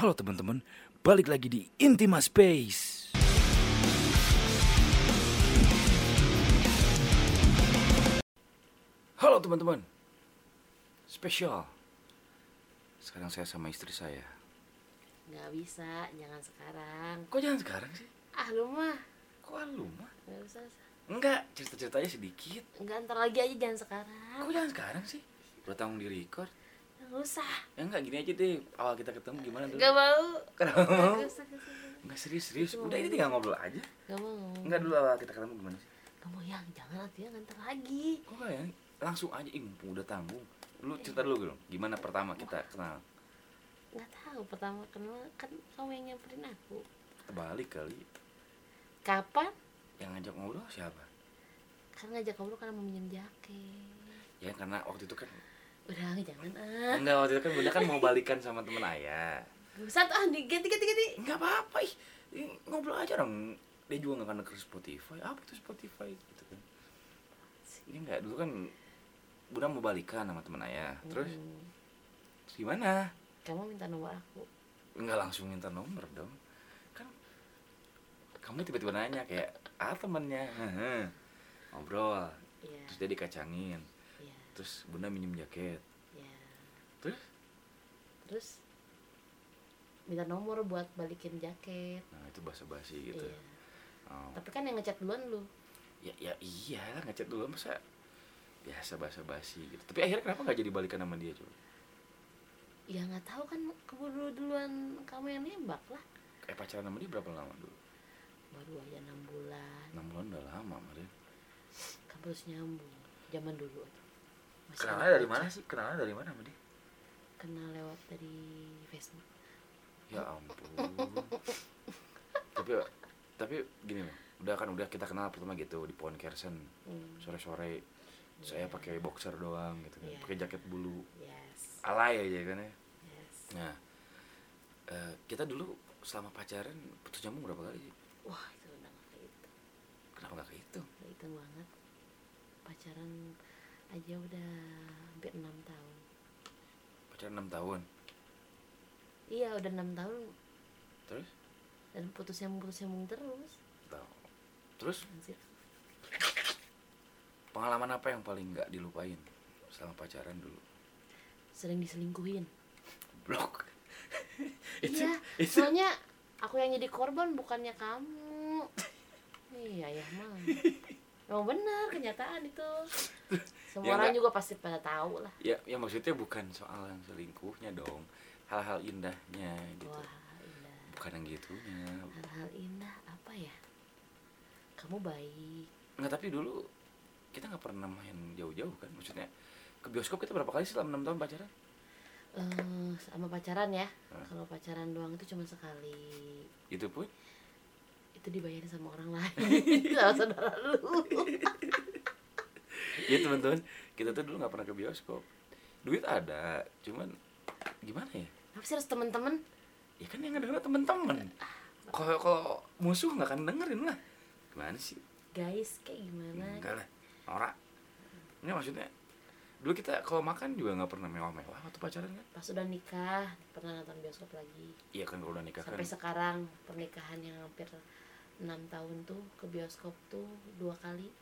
Halo teman-teman, balik lagi di Intima Space. Halo teman-teman, spesial. Sekarang saya sama istri saya. Nggak bisa, jangan sekarang. Kok jangan sekarang sih? Ah lu mah, Kok lu mah? nggak usah. Enggak, cerita-ceritanya sedikit. Nggak ntar lagi aja jangan sekarang. Kok jangan sekarang sih? Udah tanggung di record. Nggak usah. Ya enggak gini aja deh, awal kita ketemu gimana dulu? Nggak mau. Kenapa mau? Nggak nggak. Enggak serius-serius, udah ini tinggal ngobrol aja. Nggak mau. Enggak dulu awal kita ketemu gimana sih? Nggak mau yang, jangan nanti yang ntar lagi. Kok ya? Langsung aja, ih udah tanggung. Lu cerita dulu dong, gimana pertama kita kenal? Nggak tahu pertama kenal kan kamu yang nyamperin aku. Terbalik kali. Kapan? Yang ngajak ngobrol siapa? Kan ngajak ngobrol karena mau minjem jaket. Ya karena waktu itu kan Udah jangan ah. Enggak, waktu itu kan bunda kan mau balikan sama temen ayah Satu ah diganti ganti ganti. Enggak apa-apa ih Ih, Ngobrol aja dong Dia juga gak akan denger Spotify Apa itu Spotify gitu kan Ini enggak, dulu kan Bunda mau balikan sama temen ayah Terus Hmm. gimana? Kamu minta nomor aku. Enggak langsung minta nomor dong Kan Kamu tiba-tiba nanya kayak Ah temennya. Ngobrol Iya. Terus dia dikacangin. Terus bunda minjem jaket Iya. Terus Terus minta nomor buat balikin jaket. Nah itu basa-basi gitu Iya. Oh. Tapi kan yang ngechat duluan lu. ya ya iya lah ngechat dulu masa biasa basa basi gitu tapi akhirnya kenapa nggak jadi balikan sama dia coba Ya nggak tahu kan keburu duluan kamu yang nembak lah. kayak pacaran sama dia berapa lama dulu Baru aja enam bulan. enam bulan udah lama Marin Kan terus nyambung. Zaman dulu tuh. Masih kenalnya dari mana sih kenalnya dari mana sama dia Kenal lewat dari Facebook. ya ampun tapi tapi gini loh udah kan udah kita kenal pertama gitu di pohon kersen Hmm. sore sore saya Iya. pakai boxer doang gitu kan Iya. pakai jaket bulu Yes. alay aja kan ya Yes. nah eh, kita dulu selama pacaran putus nyambung berapa kali sih Wah itu udah nggak kehitung. kenapa gak kehitung kehitung banget. Pacaran aja udah hampir enam tahun. pacaran enam tahun Iya udah enam tahun terus dan putus nyambung putus nyambung terus. terus Anjir. pengalaman apa yang paling nggak dilupain selama pacaran dulu Sering diselingkuhin. blok itu Iya, itu soalnya aku yang jadi korban bukannya kamu. Iya, ya mah. Emang benar kenyataan itu. Semua Ya, orang enggak. juga pasti pada tahu lah. ya ya maksudnya bukan soal yang selingkuhnya dong hal-hal indahnya gitu Wah, indah. bukan yang gitunya Hal-hal indah apa ya? Kamu baik. nggak tapi dulu kita nggak pernah main jauh-jauh kan maksudnya ke bioskop kita berapa kali sih selama enam tahun pacaran Eh, sama pacaran ya. Hah? Kalau pacaran doang itu cuma sekali. itu pun Itu dibayarin sama orang lain. sama saudara lu. ya teman-teman. Kita tuh dulu nggak pernah ke bioskop. Duit ada cuman gimana ya? Apa sih harus temen-temen? ya kan yang ngedenger temen-temen kalau kalau musuh nggak akan dengerin lah. Gimana sih? Guys, kayak gimana? enggak lah. Norak ini maksudnya dulu kita kalau makan juga nggak pernah mewah-mewah waktu pacaran kan? Pas udah nikah, pernah nonton bioskop lagi. iya kan kalau udah nikah kan. sampai sekarang pernikahan yang hampir enam tahun tuh ke bioskop tuh dua kali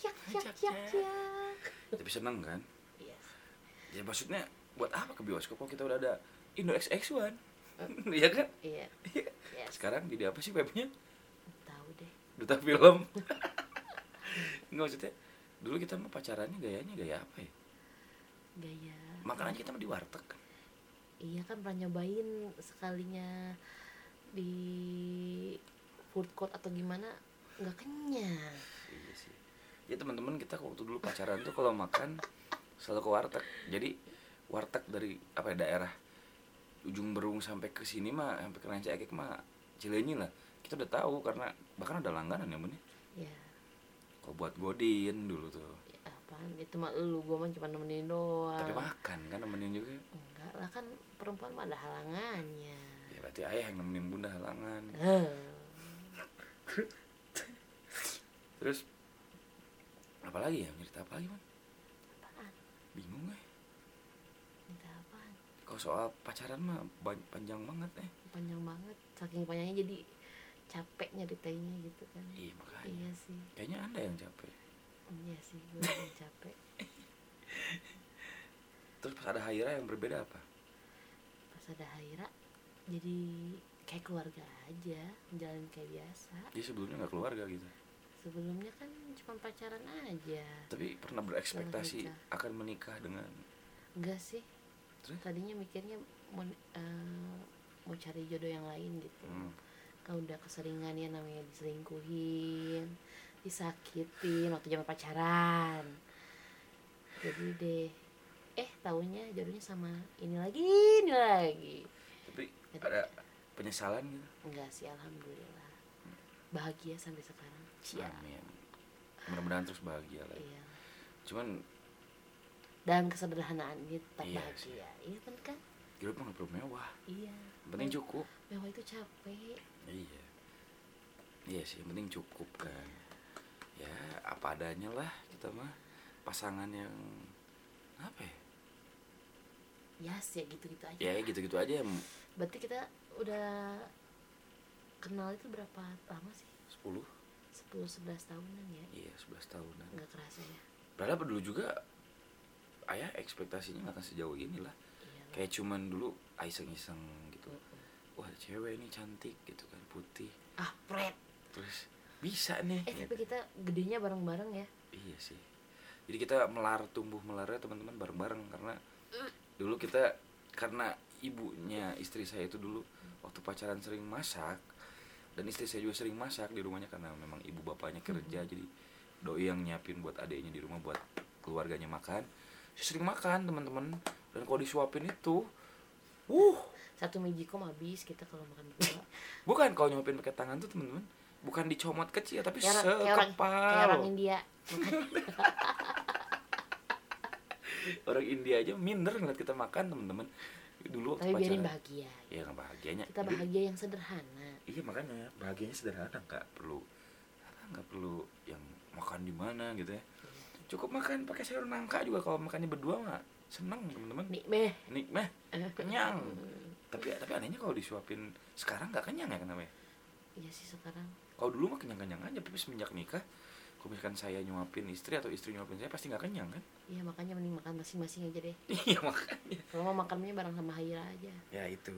yak yak Yak, yak yak. yak tapi seneng kan? Iya. Ya maksudnya buat apa ke bioskop kalau kita udah ada Indo XX1 iya kan? iya. Iya. yes. sekarang jadi apa sih webnya? Tahu deh. Duta film. Nggak maksudnya dulu kita mah pacarannya gayanya gaya apa ya? Gaya. Makan aja kita mah di warteg kan? Iya kan pernah nyobain sekalinya di food court atau gimana nggak kenyang. Iya sih ya teman-teman kita waktu dulu pacaran tuh kalau makan selalu ke warteg. Jadi warteg dari apa ya daerah ujung berung sampai ke sini mah sampai ke Rancaikek mah Cilenyi lah. Kita udah tahu karena bahkan ada langganan ya bun ya. ya, kalau buat godin dulu tuh. Ya apaan? Itu mah lu gua mah cuma nemenin doang. Tapi makan kan nemenin juga. Enggak lah kan perempuan mah ada halangannya. Ya berarti ayah yang nemenin bunda halangan. Terus apa lagi ya? Cerita apa lagi man apaan? Bingung gue. Minta apaan? Kalau soal pacaran mah panjang banget eh. Panjang banget. Saking panjangnya jadi capek nyeritainnya gitu kan. Iya makanya. Iya sih. Kayaknya anda yang capek. Iya sih gue yang capek. Terus pas ada Haira yang berbeda apa? Pas ada Haira jadi kayak keluarga aja. Menjalani kayak biasa. Dia sebelumnya nggak keluarga gitu sebelumnya kan cuma pacaran aja. Tapi pernah berekspektasi akan menikah dengan enggak sih. Terus? tadinya mikirnya mau eh, mau cari jodoh yang lain gitu. Hmm, kan udah keseringan ya namanya diselingkuhin disakitin waktu zaman pacaran. Jadi deh eh tahunya jodohnya sama ini lagi ini lagi. Tapi Jadi- ada penyesalan gitu? Enggak sih alhamdulillah. Bahagia sampai sekarang Cia. amin. Mudah-mudahan terus bahagia lah. Iya. Cuman dan kesederhanaan ini tetap Iya bahagia. iya kan kan? Hidup mah perlu mewah. Iya. Penting cukup. Mewah itu capek. Iya. Iya sih yang penting cukup kan. Ya apa adanya lah kita mah. Pasangan yang apa ya? Ya sih gitu gitu aja. Ya gitu-gitu aja. Berarti kita udah kenal itu berapa lama sih? 10 10 11 tahunan ya? Iya 11 tahunan. Nggak kerasa ya? Padahal dulu juga ayah ekspektasinya nggak akan sejauh ini lah. Iya kayak cuman dulu iseng-iseng gitu. Mm-mm. wah cewek ini cantik gitu kan putih. Ah pret. Terus bisa nih. Eh gitu. tapi kita gedenya bareng-bareng ya? Iya sih. Jadi kita melar tumbuh melarnya teman-teman bareng-bareng karena dulu kita karena ibunya istri saya itu dulu waktu pacaran sering masak dan istri saya juga sering masak di rumahnya karena memang ibu bapaknya kerja jadi doi yang nyiapin buat adiknya di rumah buat keluarganya makan. Saya sering makan teman-teman. Dan kalau disuapin itu, uh, satu mijikom habis kita kalau makan berdua. Bukan kalau nyuapin pakai tangan tuh teman-teman, bukan dicomot kecil tapi kayak kayak orang, sekepal. kayak orang India. Orang India aja minder ngeliat kita makan temen-temen dulu tapi biarin pacaran. bahagia. Ya nggak bahagianya. Kita bahagia yang sederhana iya makanya. Bahagianya sederhana nggak perlu nggak perlu yang makan di mana gitu ya. Cukup makan pakai sayur nangka juga kalau makannya berdua mah seneng temen-temen nih meh. Nikmah kenyang. Tapi tapi anehnya kalau disuapin sekarang nggak kenyang ya kenapa ya iya sih sekarang. Kalau dulu mah kenyang-kenyang aja tapi semenjak nikah kalau misalkan saya nyuapin istri atau istri nyuapin saya pasti nggak kenyang kan? Iya makanya mending makan masing-masing aja deh. Iya makanya. Kalau mau makannya bareng sama Haira aja. Ya itu.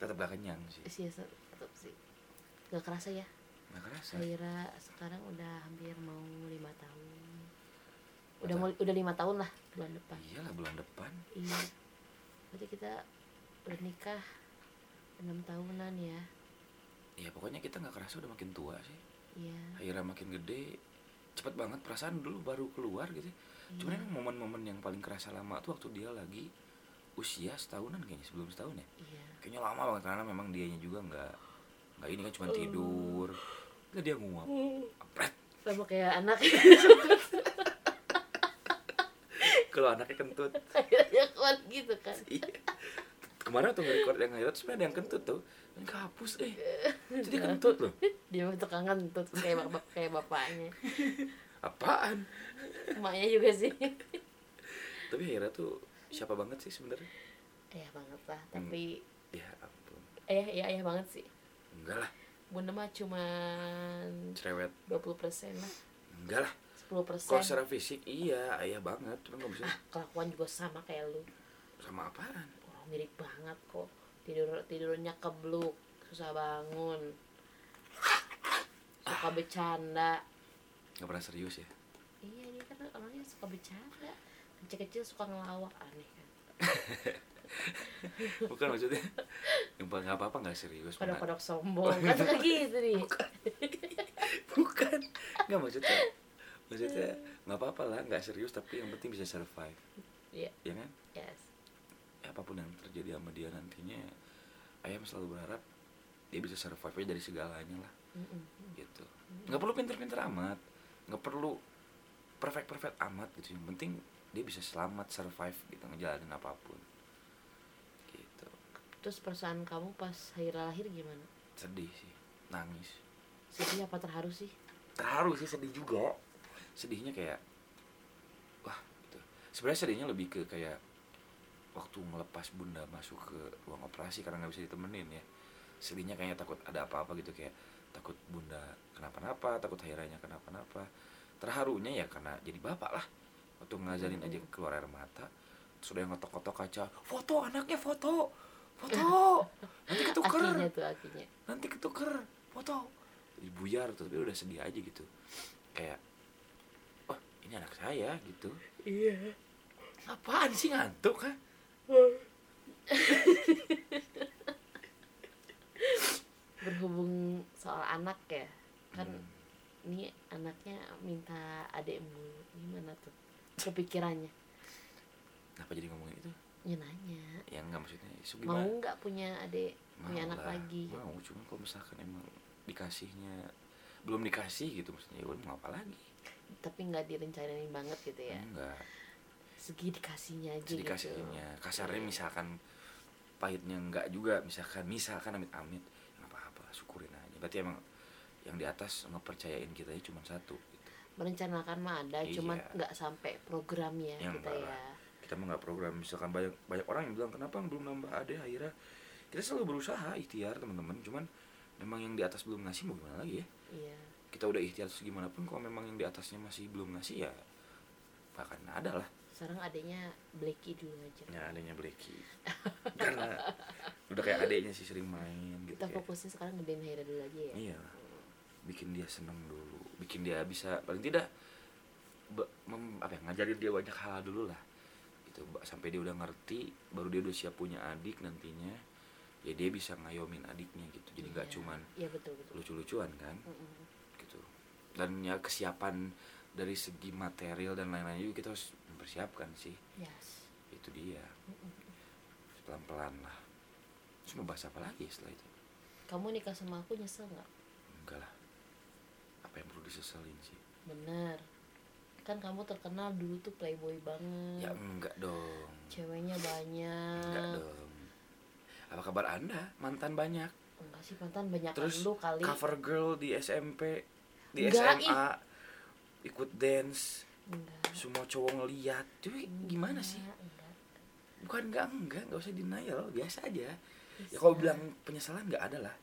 Tetap gak kenyang sih. Sih tetap sih. Gak kerasa ya. Nggak kerasa. Haira sekarang udah hampir mau lima tahun. Udah mau udah lima tahun lah bulan depan. Iyalah bulan depan. Iya. Berarti kita udah nikah enam tahunan ya. Ya pokoknya kita nggak kerasa udah makin tua sih. Iya. Akhirnya makin gede cepet banget perasaan dulu baru keluar gitu. Cuman iya, emang momen-momen yang paling kerasa lama tuh waktu dia lagi usia setahunan kayaknya sebelum setahun ya. Iya. Kayaknya lama banget karena memang dianya juga nggak nggak ini kan cuma Oh. tidur. Nggak dia nguap. Pret. sama kayak anak. Kalau anaknya kentut. Akhirnya kuat gitu kan. Iya. kemarin tuh nge-record yang ngeliat terus ada yang kentut tuh. Dan kehapus eh. Jadi kentut loh. Dia mah tukang kentut kayak bapak kayak bapaknya. Apaan? Emaknya juga sih. Tapi Hera tuh siapa banget sih sebenarnya? Ayah banget lah tapi ya ampun. Ayah ya ayah banget sih enggak lah. Bunda mah cuman cerewet. 20% persen lah. Enggak lah. 10% persen. Kalau secara fisik iya ayah banget. Cuma nggak bisa. Ah kelakuan juga sama kayak lu. Sama apaan? Oh, mirip banget kok. Tidur tidurnya kebluk susah bangun. Suka bercanda. Nggak pernah serius ya? Iya dia kan orangnya suka bercanda. Kecil-kecil suka ngelawak aneh kan bukan maksudnya. Yang paling nggak apa-apa nggak serius kodok-kodok sombong kan suka gitu nih bukan. Nggak maksudnya maksudnya nggak apa-apa lah nggak serius tapi yang penting bisa survive. Iya. Ya kan? Yes. Ya, apa pun yang terjadi sama dia nantinya ayam selalu berharap dia bisa survive aja dari segalanya lah. Mm-mm. gitu. Nggak perlu pinter-pinter amat. Nggak perlu perfect perfect amat gitu. Yang penting dia bisa selamat survive gitu ngejalanin apa pun terus perasaan kamu pas Haira lahir gimana? Sedih sih. Nangis. Sedih apa terharu sih? Terharu sih sedih juga. Sedihnya kayak wah gitu. Sebenarnya sedihnya lebih ke kayak waktu ngelepas bunda masuk ke ruang operasi karena nggak bisa ditemenin ya. Sedihnya kayaknya takut ada apa-apa gitu kayak takut bunda kenapa-napa takut hairanya kenapa-napa. Terharunya ya karena jadi bapak lah. Waktu ngajarin aja keluar air mata sudah yang ngotok-ngotok kaca foto anaknya foto foto. Nanti ketuker. Akinya tuh akinya nanti ketuker. Foto. Jadi buyar tuh tapi udah sedih aja gitu. Kayak wah ini anak saya gitu. Iya. Apaan sih ngantuk kan berhubung soal anak ya kan Hmm. ini anaknya minta adekmu gimana tuh? Kepikirannya. Kenapa jadi ngomongin itu ya nanya. Ya enggak maksudnya so, mau gimana nggak punya adik punya Mau anak lagi? Mau cuma kalau misalkan emang dikasihnya belum dikasih gitu maksudnya ya mau apa lagi? Tapi nggak direncanain banget gitu ya? Enggak. Segi dikasihnya aja jadi dikasihnya. Gitu. kasarnya misalkan pahitnya enggak juga misalkan misalkan amit amit nggak apa-apa syukurin aja. Berarti emang yang di atas ngepercayain kita cuma satu gitu. merencanakan mah ada Iya. nggak sampai programnya Ya, kita ya. lah. Kita mah nggak program. Misalkan banyak banyak orang yang bilang kenapa belum nambah ada akhirnya? Kita selalu berusaha ikhtiar teman-teman. Cuman memang yang di atas belum ngasih mau gimana lagi ya? Iya. Kita udah ikhtiar gimana pun kalau memang yang di atasnya masih belum ngasih ya bahkan ada lah. Sekarang adanya Blacky dulu aja. Ya adanya Blacky. Karena udah kayak adeknya sih sering main gitu kita kayak, fokusnya sekarang gedein Haira dulu aja ya? Iya. Bikin dia seneng dulu. Bikin dia bisa paling tidak be- mem- apa ya, ngajarin dia banyak hal dulu lah gitu sampai dia udah ngerti baru dia udah siap punya adik nantinya ya dia bisa ngayomin adiknya gitu. Jadi nggak Iya. cuman iya betul betul. lucu-lucuan kan? Mm-mm. gitu. Dan ya kesiapan dari segi material dan lain-lain juga kita harus mempersiapkan sih. Yes. Itu dia. Mm-mm. pelan-pelan lah. Terus mau bahas apa lagi setelah itu? Kamu nikah sama aku nyesel nggak? Enggak lah. Apa yang perlu disesalin sih? Bener kan kamu terkenal dulu tuh playboy banget. Ya enggak dong. Ceweknya banyak. Enggak dong. Apa kabar anda? Mantan banyak. Enggak sih mantan banyak terus lu kali. cover girl di SMP di Enggak, SMA ikut dance. Enggak. Semua cowok ngeliat. Tuh gimana sih? Enggak, enggak. bukan enggak enggak. Enggak usah denial. Biasa aja. Ya Bisa. kalau bilang penyesalan enggak ada lah.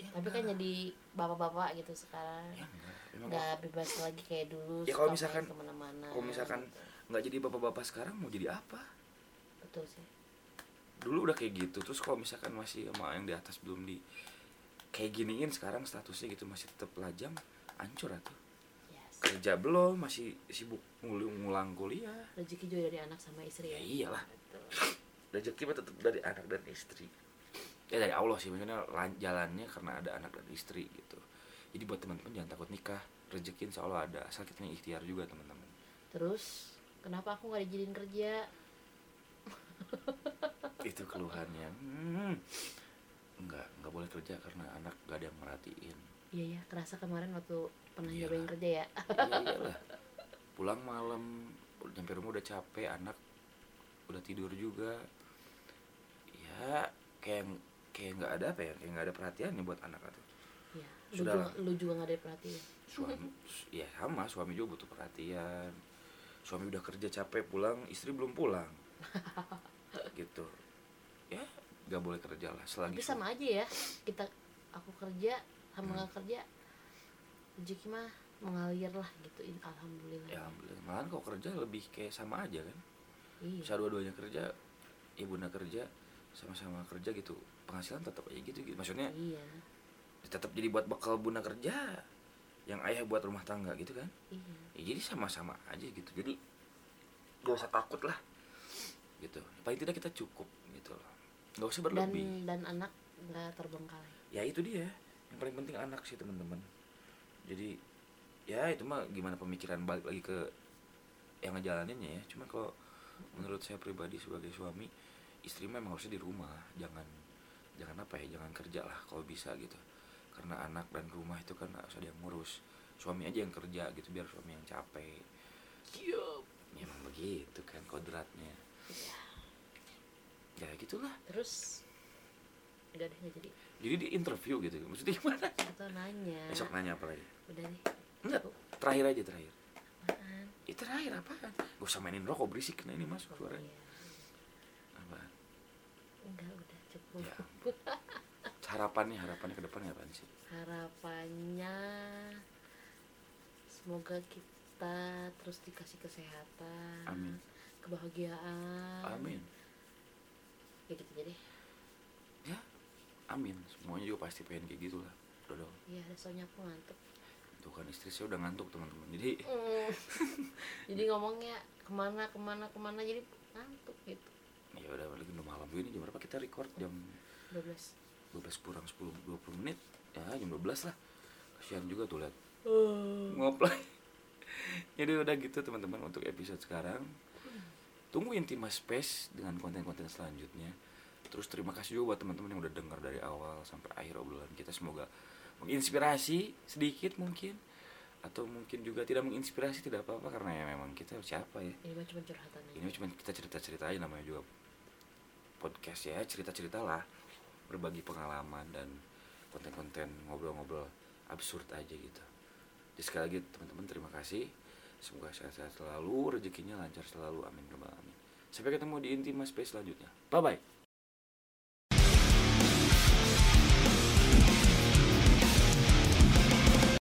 Ya, tapi kan enggak. jadi bapak-bapak gitu sekarang. Ya enggak Emang nggak bebas lagi kayak dulu Ya, kalau misalkan- kalau misalkan gitu. nggak jadi bapak-bapak sekarang mau jadi apa? Betul sih. Dulu udah kayak gitu terus kalau misalkan masih sama yang di atas belum di kayak giniin sekarang statusnya gitu masih tetap lajang hancur atau yes. Kerja belum masih sibuk ngul- ngulang kuliah. Rezeki juga dari anak sama istri ya ya? iyalah. Betul. rezeki mah tetap dari anak dan istri. Ya dari Allah sih maksudnya lan- jalannya karena ada anak dan istri gitu jadi buat teman-teman jangan takut nikah rezeki insya Allah ada asal kita ikhtiar juga teman-teman. Terus kenapa aku nggak dijadiin kerja? Itu keluhannya. Hmm. nggak nggak boleh kerja karena anak gak ada yang merhatiin. Iya ya kerasa kemarin waktu pernah Iya. nyobain kerja ya. Iya iyalah. Pulang malam nyampe rumah udah capek anak udah tidur juga. Ya kayak kayak nggak ada apa ya kayak nggak ada perhatian nih buat anak atau Iya. lu Sudah juga lu juga nggak ada perhatian? Suami ya sama suami juga butuh perhatian. Suami udah kerja capek pulang istri belum pulang. Gitu. Ya nggak boleh kerja lah selagi tapi sama aja ya kita aku kerja sama Hmm. kerja rezeki mah mengalir lah gitu in- alhamdulillah. Ya alhamdulillah. Malahan kalau kerja lebih kayak sama aja kan. Iya. Bisa dua-duanya kerja ibunda kerja sama-sama kerja gitu. Penghasilan tetap aja gitu, gitu. maksudnya iya tetap jadi buat bekal bunda kerja yang ayah buat rumah tangga gitu kan? Iya. Ya, jadi sama-sama aja gitu. Jadi gak usah takut lah gitu. Paling tidak kita cukup gitu loh. Gak usah dan berlebih. dan anak nggak terbengkalai. Ya itu dia. Yang paling penting anak sih teman-teman. Jadi ya itu mah gimana pemikiran balik lagi ke yang ngejalaninnya ya. Cuma kalau menurut saya pribadi sebagai suami istri mah emang harusnya di rumah. Jangan jangan apa ya jangan kerja lah kalau bisa gitu karena anak dan rumah itu kan harus ada yang ngurus. Suami aja yang kerja gitu biar suami yang capek. Yup. ya emang begitu kan kodratnya. Iya. ya gitulah. Terus enggak deh jadi. Jadi di interview gitu. Maksudnya gimana? Atau nanya. Besok nanya apa lagi? Udah deh. Enggak terakhir aja terakhir. Apaan? Itu terakhir apaan? Gak usah mainin rokok berisik nah ini masuk Oh, suaranya. iya. enggak udah cukup. Ya. harapannya harapannya ke depan apa sih? Harapannya semoga kita terus dikasih kesehatan Amin. kebahagiaan. Amin. Ya gitu jadi ya amin. Semuanya juga pasti pengen kayak gitu lah Dodo ya soalnya aku ngantuk. Tuh kan istri saya udah ngantuk teman-teman. Jadi Mm. jadi ngomongnya ke mana ke mana ke mana? Jadi ngantuk gitu. Ya udah lagi udah malam. Ini jam berapa? Kita record jam 12 12 kurang 10 20 menit ya jam 12 lah. Kasihan juga tuh lihat oh. ngoplay. Jadi udah gitu teman-teman untuk episode sekarang. Tungguin Tima Space dengan konten-konten selanjutnya. Terus terima kasih juga buat teman-teman yang udah dengar dari awal sampai akhir obrolan kita. Semoga menginspirasi sedikit mungkin atau mungkin juga tidak menginspirasi tidak apa-apa karena ya memang kita siapa ya? Ini cuma curhatan ini cuma kita cerita-cerita aja namanya juga podcast ya cerita-cerita lah berbagi pengalaman dan konten-konten ngobrol-ngobrol absurd aja gitu. Jadi sekali lagi teman-teman terima kasih. Semoga sehat-sehat selalu rezekinya lancar selalu. Amin ya rabbal sampai ketemu di intima space selanjutnya. Bye bye